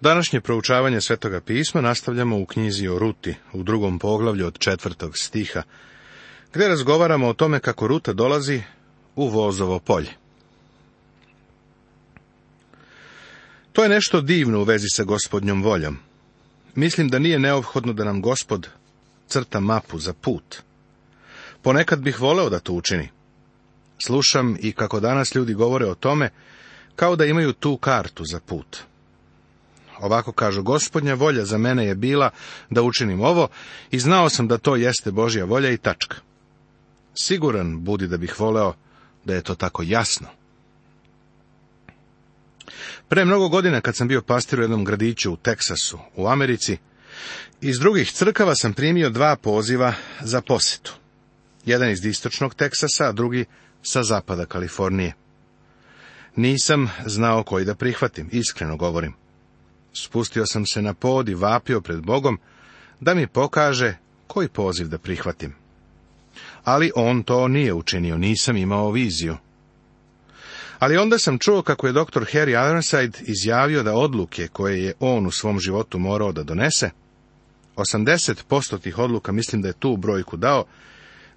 Današnje proučavanje Svetoga pisma nastavljamo u knjizi o Ruti, u drugom poglavlju od četvrtog stiha, gdje razgovaramo o tome kako Ruta dolazi u vozovo polje. To je nešto divno u vezi sa gospodnjom voljom. Mislim da nije neophodno da nam gospod crta mapu za put. Ponekad bih voleo da to učini. Slušam i kako danas ljudi govore o tome, kao da imaju tu kartu za put. Ovako kažu, gospodnja volja za mene je bila da učinim ovo i znao sam da to jeste Božja volja i tačka. Siguran budi da bih voleo da je to tako jasno. Pre mnogo godina kad sam bio pastir u jednom gradiću u Teksasu, u Americi, iz drugih crkava sam primio dva poziva za posetu. Jedan iz istočnog Teksasa, a drugi sa zapada Kalifornije. Nisam znao koji da prihvatim, iskreno govorim. Spustio sam se na pod i vapio pred Bogom da mi pokaže koji poziv da prihvatim. Ali on to nije učinio, nisam imao viziju. Ali onda sam čuo kako je dr. Harry Ironside izjavio da odluke koje je on u svom životu morao da donese, 80% tih odluka, mislim da je tu brojku dao,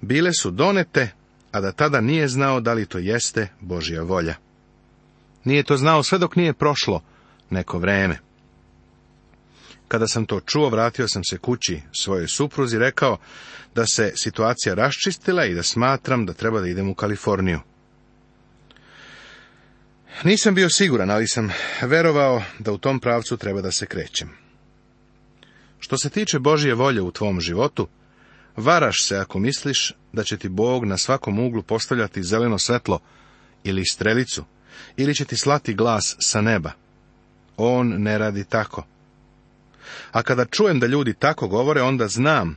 bile su donete, a da tada nije znao da li to jeste Božja volja. Nije to znao sve dok nije prošlo neko vrijeme. Kada sam to čuo, vratio sam se kući svojoj supruzi rekao da se situacija raščistila i da smatram da treba da idem u Kaliforniju. Nisam bio siguran, ali sam verovao da u tom pravcu treba da se krećem. Što se tiče Božije volje u tvom životu, varaš se ako misliš da će ti Bog na svakom uglu postavljati zeleno svetlo ili strelicu, ili će ti slati glas sa neba. On ne radi tako. A kada čujem da ljudi tako govore, onda znam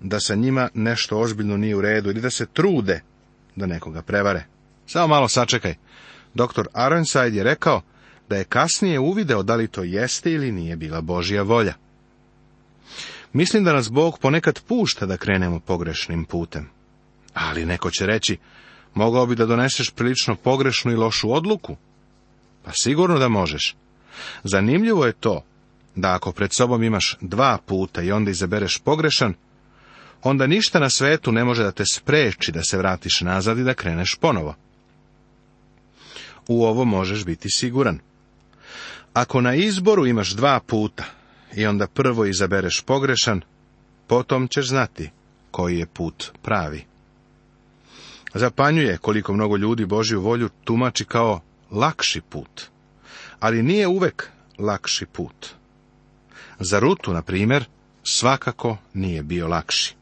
da sa njima nešto ozbiljno nije u redu ili da se trude da nekoga prevare. Samo malo sačekaj. Doktor Aronside je rekao da je kasnije uvideo da li to jeste ili nije bila Božja volja. Mislim da nas Bog ponekad pušta da krenemo pogrešnim putem. Ali neko će reći, mogao bi da doneseš prilično pogrešnu i lošu odluku? Pa sigurno da možeš. Zanimljivo je to da ako pred sobom imaš dva puta i onda izabereš pogrešan, onda ništa na svetu ne može da te spreči da se vratiš nazad i da kreneš ponovo. U ovo možeš biti siguran. Ako na izboru imaš dva puta i onda prvo izabereš pogrešan, potom ćeš znati koji je put pravi. Zapanjuje koliko mnogo ljudi Božju volju tumači kao lakši put, ali nije uvek lakši put. Za Rutu, na primjer, svakako nije bio lakši.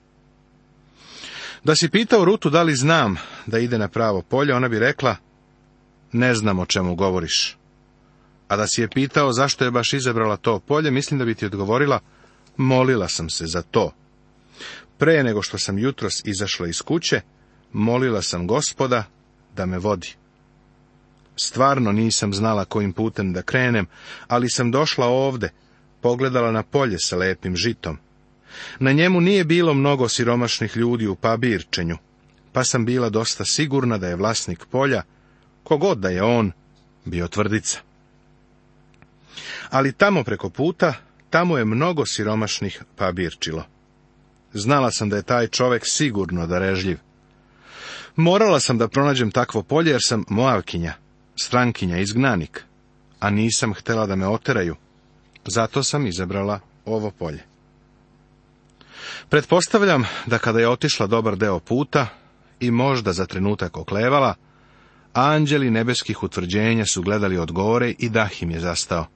Da si pitao Rutu da li znam da ide na pravo polje, ona bi rekla, ne znam o čemu govoriš. A da si je pitao zašto je baš izabrala to polje, mislim da bi ti odgovorila, molila sam se za to. Pre nego što sam jutros izašla iz kuće, molila sam gospoda da me vodi. Stvarno nisam znala kojim putem da krenem, ali sam došla ovde, pogledala na polje sa lepim žitom. Na njemu nije bilo mnogo siromašnih ljudi u pabirčenju, pa sam bila dosta sigurna da je vlasnik polja, kogod da je on, bio tvrdica. Ali tamo preko puta, tamo je mnogo siromašnih pabirčilo. Znala sam da je taj čovek sigurno darežljiv. Morala sam da pronađem takvo polje jer sam moavkinja, strankinja, izgnanik, a nisam htjela da me oteraju, zato sam izabrala ovo polje. Pretpostavljam da kada je otišla dobar deo puta i možda za trenutak oklevala, anđeli nebeskih utvrđenja su gledali od gore i dah im je zastao.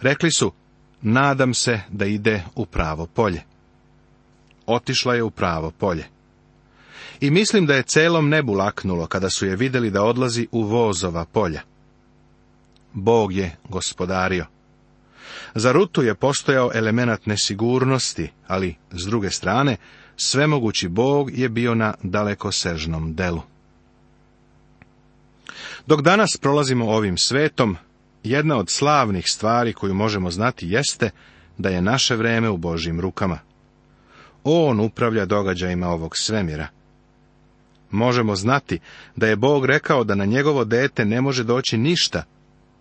Rekli su, nadam se da ide u pravo polje. Otišla je u pravo polje. I mislim da je celom nebu laknulo kada su je vidjeli da odlazi u vozova polja. Bog je gospodario. Za Rutu je postojao element nesigurnosti, ali, s druge strane, svemogući Bog je bio na dalekosežnom delu. Dok danas prolazimo ovim svetom, jedna od slavnih stvari koju možemo znati jeste da je naše vreme u Božjim rukama. On upravlja događajima ovog svemira. Možemo znati da je Bog rekao da na njegovo dete ne može doći ništa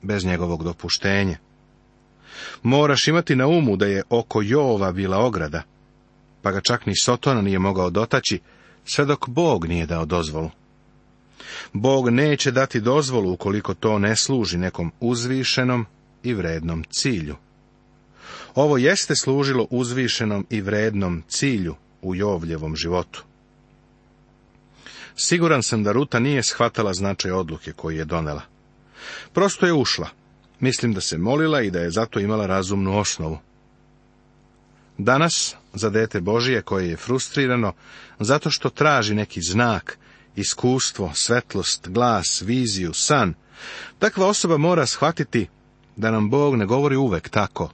bez njegovog dopuštenja. Moraš imati na umu da je oko Jova bila ograda, pa ga čak ni Sotona nije mogao dotaći, sve dok Bog nije dao dozvolu. Bog neće dati dozvolu ukoliko to ne služi nekom uzvišenom i vrednom cilju. Ovo jeste služilo uzvišenom i vrednom cilju u Jovljevom životu. Siguran sam da Ruta nije shvatala značaj odluke koju je donela. Prosto je ušla, Mislim da se molila i da je zato imala razumnu osnovu. Danas, za dete Božije koje je frustrirano, zato što traži neki znak, iskustvo, svetlost, glas, viziju, san, takva osoba mora shvatiti da nam Bog ne govori uvek tako.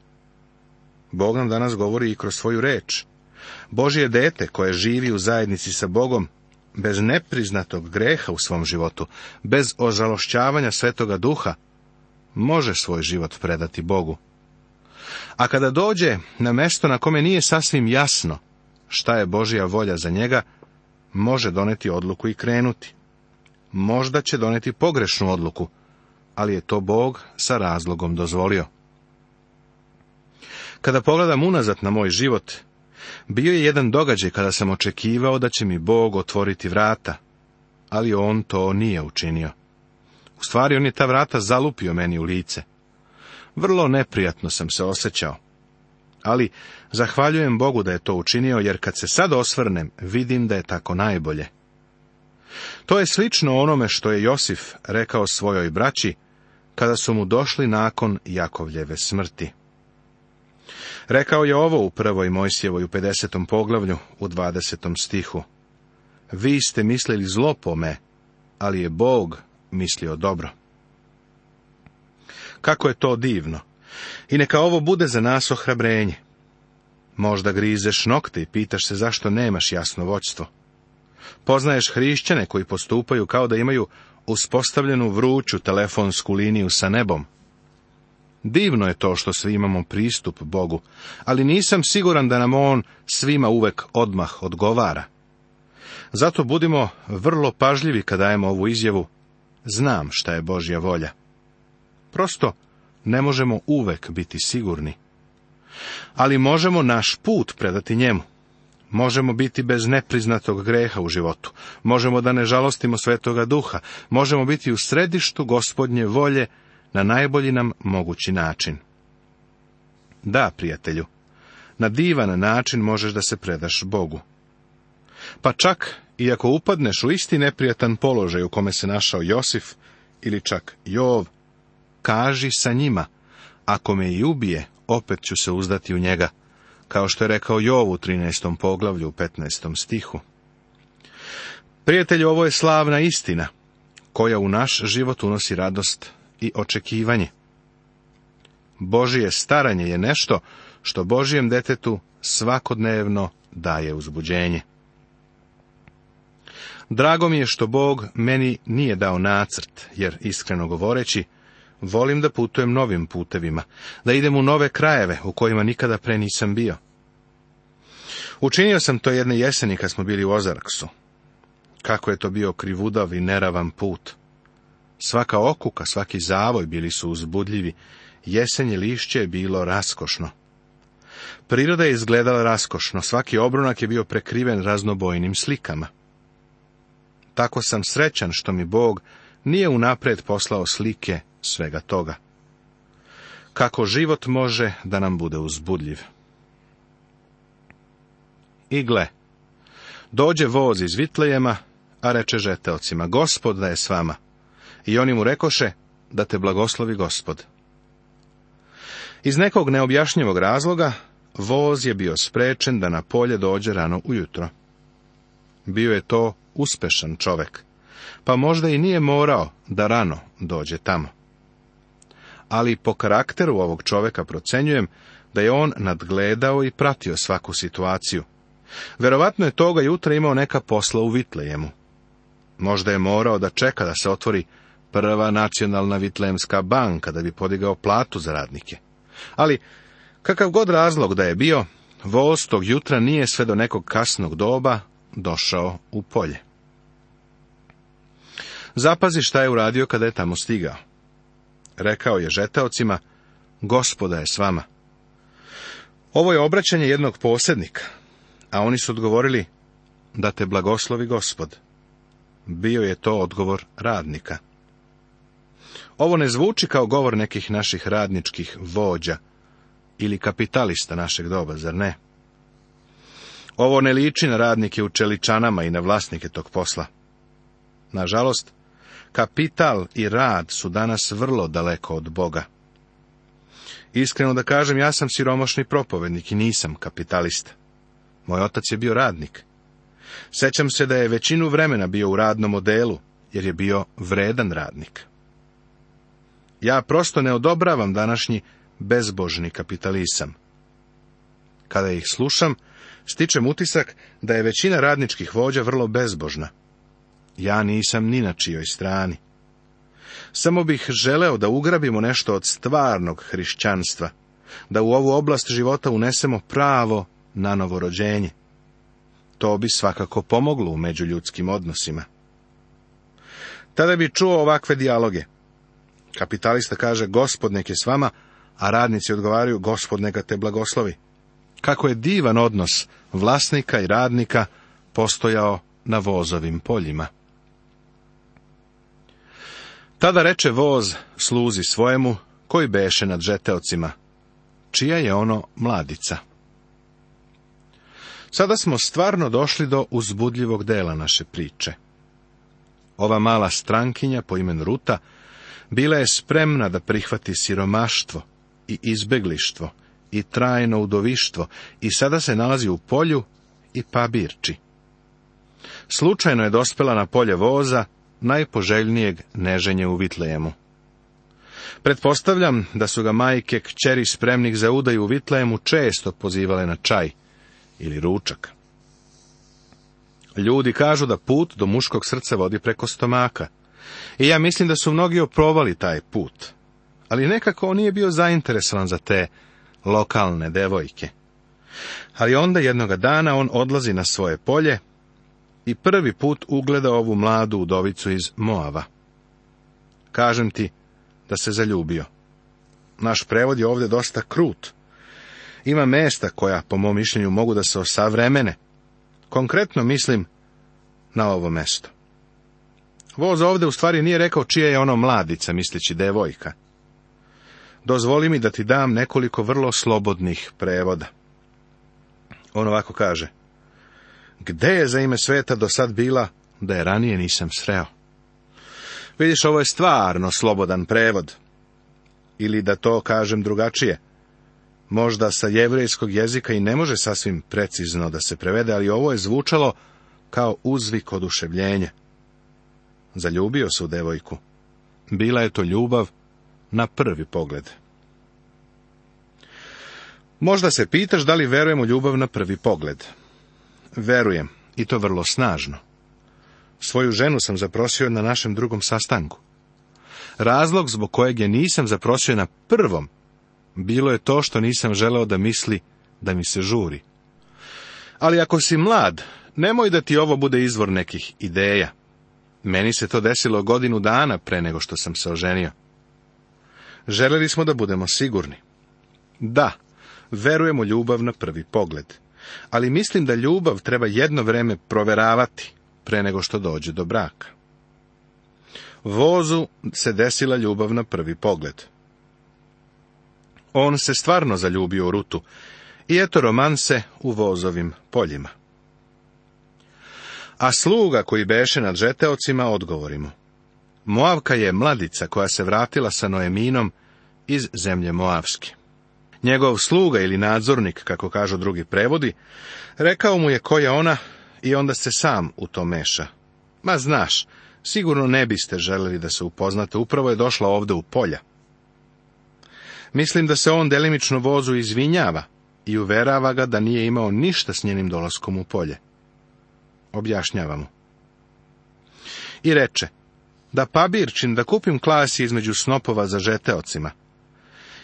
Bog nam danas govori i kroz svoju reč. Božje dete koje živi u zajednici sa Bogom, bez nepriznatog greha u svom životu, bez ožalošćavanja svetoga duha, može svoj život predati Bogu. A kada dođe na mesto na kome nije sasvim jasno šta je Božja volja za njega, može doneti odluku i krenuti. Možda će doneti pogrešnu odluku, ali je to Bog sa razlogom dozvolio. Kada pogledam unazad na moj život, bio je jedan događaj kada sam očekivao da će mi Bog otvoriti vrata, ali on to nije učinio. U stvari, on je ta vrata zalupio meni u lice. Vrlo neprijatno sam se osjećao. Ali, zahvaljujem Bogu da je to učinio, jer kad se sad osvrnem, vidim da je tako najbolje. To je slično onome što je Josif rekao svojoj braći, kada su mu došli nakon Jakovljeve smrti. Rekao je ovo u prvoj Mojsijevoj u 50. poglavlju u 20. stihu. Vi ste mislili zlo po me, ali je Bog mislio dobro. Kako je to divno! I neka ovo bude za nas ohrabrenje. Možda grizeš nokte i pitaš se zašto nemaš jasno voćstvo. Poznaješ hrišćane koji postupaju kao da imaju uspostavljenu vruću telefonsku liniju sa nebom. Divno je to što svi imamo pristup Bogu, ali nisam siguran da nam On svima uvek odmah odgovara. Zato budimo vrlo pažljivi kad dajemo ovu izjavu znam šta je Božja volja. Prosto, ne možemo uvek biti sigurni. Ali možemo naš put predati njemu. Možemo biti bez nepriznatog greha u životu. Možemo da ne žalostimo svetoga duha. Možemo biti u središtu gospodnje volje na najbolji nam mogući način. Da, prijatelju, na divan način možeš da se predaš Bogu. Pa čak i ako upadneš u isti neprijatan položaj u kome se našao Josif ili čak Jov, kaži sa njima, ako me i ubije, opet ću se uzdati u njega, kao što je rekao Jov u 13. poglavlju u 15. stihu. Prijatelj, ovo je slavna istina, koja u naš život unosi radost i očekivanje. Božije staranje je nešto što Božijem detetu svakodnevno daje uzbuđenje. Drago mi je što Bog meni nije dao nacrt, jer iskreno govoreći, volim da putujem novim putevima, da idem u nove krajeve u kojima nikada pre nisam bio. Učinio sam to jedne jeseni kad smo bili u Ozarksu. Kako je to bio krivudav i neravan put. Svaka okuka, svaki zavoj bili su uzbudljivi, jesenje lišće je bilo raskošno. Priroda je izgledala raskošno, svaki obrunak je bio prekriven raznobojnim slikama. Tako sam srećan što mi Bog nije unapred poslao slike svega toga. Kako život može da nam bude uzbudljiv. I gle, dođe voz iz Vitlejema, a reče žetelcima, gospod da je s vama. I oni mu rekoše, da te blagoslovi gospod. Iz nekog neobjašnjivog razloga, voz je bio sprečen da na polje dođe rano ujutro. Bio je to uspešan čovek, pa možda i nije morao da rano dođe tamo. Ali po karakteru ovog čoveka procenjujem da je on nadgledao i pratio svaku situaciju. Verovatno je toga jutra imao neka posla u Vitlejemu. Možda je morao da čeka da se otvori prva nacionalna vitlejemska banka da bi podigao platu za radnike. Ali, kakav god razlog da je bio, Vostog jutra nije sve do nekog kasnog doba došao u polje. Zapazi šta je uradio kada je tamo stigao. Rekao je žetaocima, gospoda je s vama. Ovo je obraćanje jednog posjednika, a oni su odgovorili, da te blagoslovi gospod. Bio je to odgovor radnika. Ovo ne zvuči kao govor nekih naših radničkih vođa ili kapitalista našeg doba, zar ne? Ovo ne liči na radnike u čeličanama i na vlasnike tog posla. Nažalost, kapital i rad su danas vrlo daleko od Boga. Iskreno da kažem, ja sam siromašni propovednik i nisam kapitalista. Moj otac je bio radnik. Sećam se da je većinu vremena bio u radnom modelu jer je bio vredan radnik. Ja prosto ne odobravam današnji bezbožni kapitalizam. Kada ih slušam, Stičem utisak da je većina radničkih vođa vrlo bezbožna. Ja nisam ni na čijoj strani. Samo bih želeo da ugrabimo nešto od stvarnog hrišćanstva, da u ovu oblast života unesemo pravo na novorođenje. To bi svakako pomoglo u međuljudskim odnosima. Tada bi čuo ovakve dijaloge. Kapitalista kaže, gospod nek je s vama, a radnici odgovaraju, gospod neka te blagoslovi kako je divan odnos vlasnika i radnika postojao na vozovim poljima. Tada reče voz sluzi svojemu, koji beše nad žeteocima, čija je ono mladica. Sada smo stvarno došli do uzbudljivog dela naše priče. Ova mala strankinja po imen Ruta bila je spremna da prihvati siromaštvo i izbeglištvo, i trajno udovištvo i sada se nalazi u polju i pabirči. Slučajno je dospela na polje voza najpoželjnijeg neženje u Vitlejemu. Pretpostavljam da su ga majke kćeri spremnih za udaju u Vitlejemu često pozivale na čaj ili ručak. Ljudi kažu da put do muškog srca vodi preko stomaka. I ja mislim da su mnogi oprovali taj put. Ali nekako on nije bio zainteresovan za te lokalne devojke. Ali onda jednoga dana on odlazi na svoje polje i prvi put ugleda ovu mladu udovicu iz Moava. Kažem ti da se zaljubio. Naš prevod je ovdje dosta krut. Ima mesta koja, po mom mišljenju, mogu da se osavremene. Konkretno mislim na ovo mesto. Voz ovdje u stvari nije rekao čija je ono mladica, misleći devojka dozvoli mi da ti dam nekoliko vrlo slobodnih prevoda. On ovako kaže, gde je za ime sveta do sad bila da je ranije nisam sreo? Vidiš, ovo je stvarno slobodan prevod. Ili da to kažem drugačije. Možda sa jevrejskog jezika i ne može sasvim precizno da se prevede, ali ovo je zvučalo kao uzvik oduševljenja. Zaljubio su devojku. Bila je to ljubav na prvi pogled. Možda se pitaš da li verujem u ljubav na prvi pogled. Verujem, i to vrlo snažno. Svoju ženu sam zaprosio na našem drugom sastanku. Razlog zbog kojeg je nisam zaprosio na prvom, bilo je to što nisam želeo da misli da mi se žuri. Ali ako si mlad, nemoj da ti ovo bude izvor nekih ideja. Meni se to desilo godinu dana pre nego što sam se oženio. Želeli smo da budemo sigurni. Da, verujemo ljubav na prvi pogled, ali mislim da ljubav treba jedno vreme proveravati pre nego što dođe do braka. Vozu se desila ljubav na prvi pogled. On se stvarno zaljubio u Rutu i eto romanse u vozovim poljima. A sluga koji beše nad žeteocima odgovorimo. Moavka je mladica koja se vratila sa Noeminom iz zemlje Moavske. Njegov sluga ili nadzornik, kako kažu drugi prevodi, rekao mu je ko je ona i onda se sam u to meša. Ma znaš, sigurno ne biste željeli da se upoznate, upravo je došla ovde u polja. Mislim da se on delimično vozu izvinjava i uverava ga da nije imao ništa s njenim dolaskom u polje. Objašnjava mu. I reče, da pabirčin da kupim klasi između snopova za žeteocima.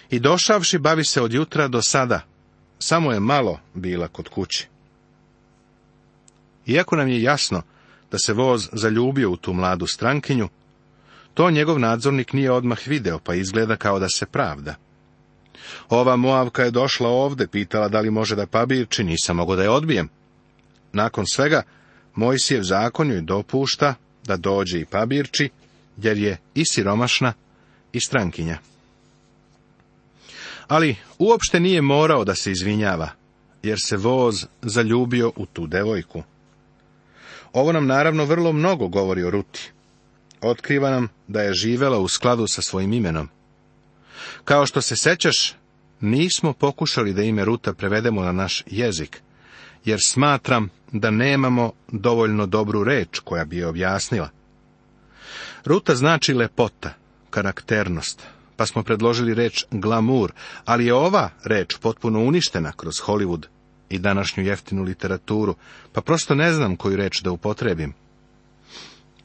I došavši bavi se od jutra do sada, samo je malo bila kod kući. Iako nam je jasno da se voz zaljubio u tu mladu strankinju, to njegov nadzornik nije odmah video, pa izgleda kao da se pravda. Ova Moavka je došla ovde, pitala da li može da pabirči, nisam mogao da je odbijem. Nakon svega, Mojsijev zakon i dopušta da dođe i pabirči, jer je i siromašna i strankinja. Ali uopšte nije morao da se izvinjava, jer se voz zaljubio u tu devojku. Ovo nam naravno vrlo mnogo govori o Ruti. Otkriva nam da je živela u skladu sa svojim imenom. Kao što se sećaš, nismo pokušali da ime Ruta prevedemo na naš jezik, jer smatram da nemamo dovoljno dobru reč koja bi je objasnila. Ruta znači lepota, karakternost, pa smo predložili reč glamur, ali je ova reč potpuno uništena kroz Hollywood i današnju jeftinu literaturu, pa prosto ne znam koju reč da upotrebim.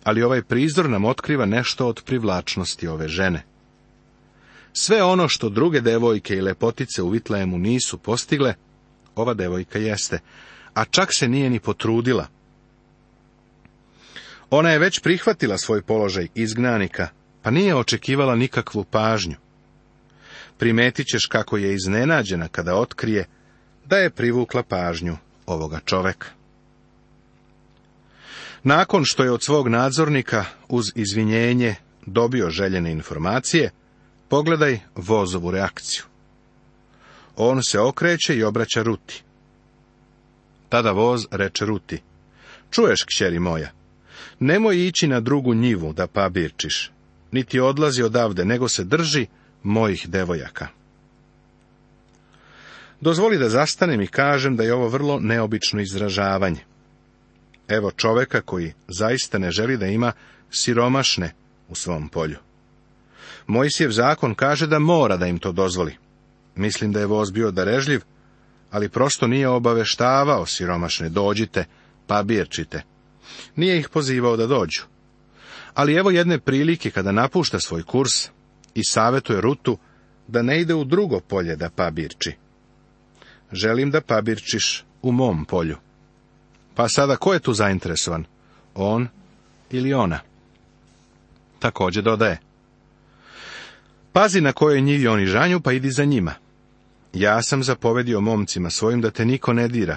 Ali ovaj prizor nam otkriva nešto od privlačnosti ove žene. Sve ono što druge devojke i lepotice u Vitlajemu nisu postigle, ova devojka jeste, a čak se nije ni potrudila. Ona je već prihvatila svoj položaj izgnanika, pa nije očekivala nikakvu pažnju. Primetit ćeš kako je iznenađena kada otkrije da je privukla pažnju ovoga čoveka. Nakon što je od svog nadzornika uz izvinjenje dobio željene informacije, pogledaj vozovu reakciju. On se okreće i obraća Ruti. Tada voz reče Ruti. Čuješ, kćeri moja, Nemoj ići na drugu njivu da pabirčiš, niti odlazi odavde, nego se drži mojih devojaka. Dozvoli da zastanem i kažem da je ovo vrlo neobično izražavanje. Evo čoveka koji zaista ne želi da ima siromašne u svom polju. Mojsijev zakon kaže da mora da im to dozvoli. Mislim da je voz bio darežljiv, ali prosto nije obaveštavao siromašne, dođite, pabirčite. Nije ih pozivao da dođu. Ali evo jedne prilike kada napušta svoj kurs i savjetuje Rutu da ne ide u drugo polje da pabirči. Želim da pabirčiš u mom polju. Pa sada ko je tu zainteresovan? On ili ona? Također dodaje. Pazi na kojoj njivi oni žanju, pa idi za njima. Ja sam zapovedio momcima svojim da te niko ne dira,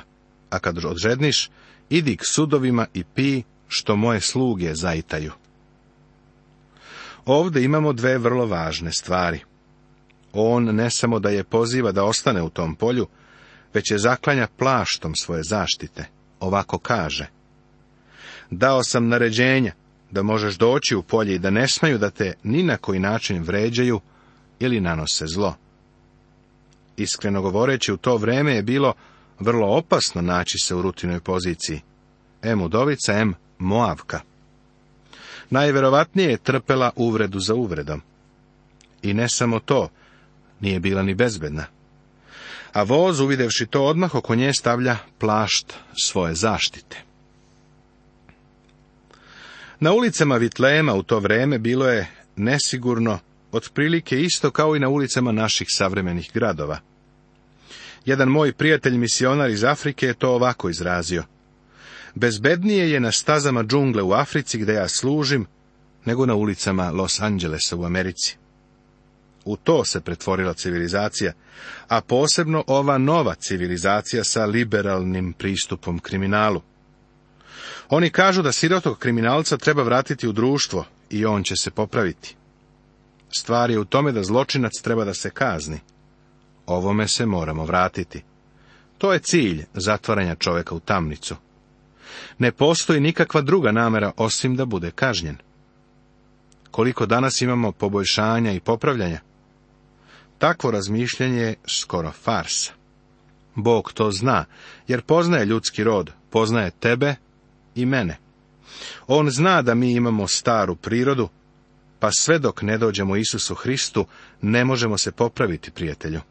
a kad odžedniš, idi k sudovima i pi što moje sluge zajtaju. Ovde imamo dve vrlo važne stvari. On ne samo da je poziva da ostane u tom polju, već je zaklanja plaštom svoje zaštite. Ovako kaže. Dao sam naređenja da možeš doći u polje i da ne smaju da te ni na koji način vređaju ili nanose zlo. Iskreno govoreći, u to vreme je bilo vrlo opasno naći se u rutinoj poziciji. M udovica, M Moavka. Najverovatnije je trpela uvredu za uvredom. I ne samo to, nije bila ni bezbedna. A voz, uvidevši to odmah, oko nje stavlja plašt svoje zaštite. Na ulicama Vitlema u to vreme bilo je nesigurno, otprilike isto kao i na ulicama naših savremenih gradova. Jedan moj prijatelj misionar iz Afrike je to ovako izrazio. Bezbednije je na stazama džungle u Africi gdje ja služim, nego na ulicama Los Angelesa u Americi. U to se pretvorila civilizacija, a posebno ova nova civilizacija sa liberalnim pristupom kriminalu. Oni kažu da sirotog kriminalca treba vratiti u društvo i on će se popraviti. Stvar je u tome da zločinac treba da se kazni ovome se moramo vratiti. To je cilj zatvaranja čoveka u tamnicu. Ne postoji nikakva druga namera osim da bude kažnjen. Koliko danas imamo poboljšanja i popravljanja? Takvo razmišljanje je skoro farsa. Bog to zna, jer poznaje ljudski rod, poznaje tebe i mene. On zna da mi imamo staru prirodu, pa sve dok ne dođemo Isusu Hristu, ne možemo se popraviti, prijatelju.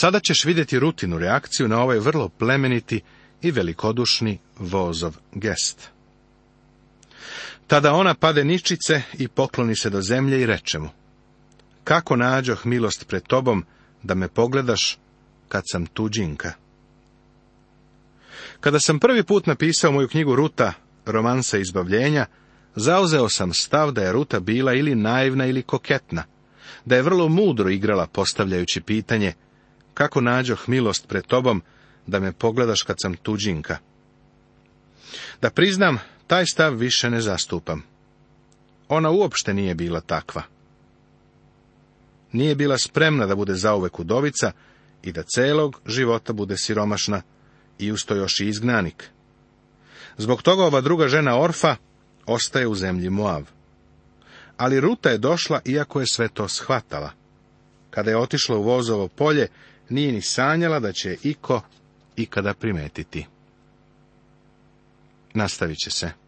Sada ćeš vidjeti rutinu reakciju na ovaj vrlo plemeniti i velikodušni vozov gest. Tada ona pade ničice i pokloni se do zemlje i reče mu, kako nađoh milost pred tobom da me pogledaš kad sam tuđinka? Kada sam prvi put napisao moju knjigu Ruta, romansa izbavljenja, zauzeo sam stav da je Ruta bila ili naivna ili koketna, da je vrlo mudro igrala postavljajući pitanje kako nađoh milost pred tobom, da me pogledaš kad sam tuđinka. Da priznam, taj stav više ne zastupam. Ona uopšte nije bila takva. Nije bila spremna da bude zauvek udovica i da celog života bude siromašna i usto još i izgnanik. Zbog toga ova druga žena Orfa ostaje u zemlji Moav. Ali Ruta je došla iako je sve to shvatala. Kada je otišla u vozovo polje nije ni sanjala da će iko ikada primetiti. Nastavit će se.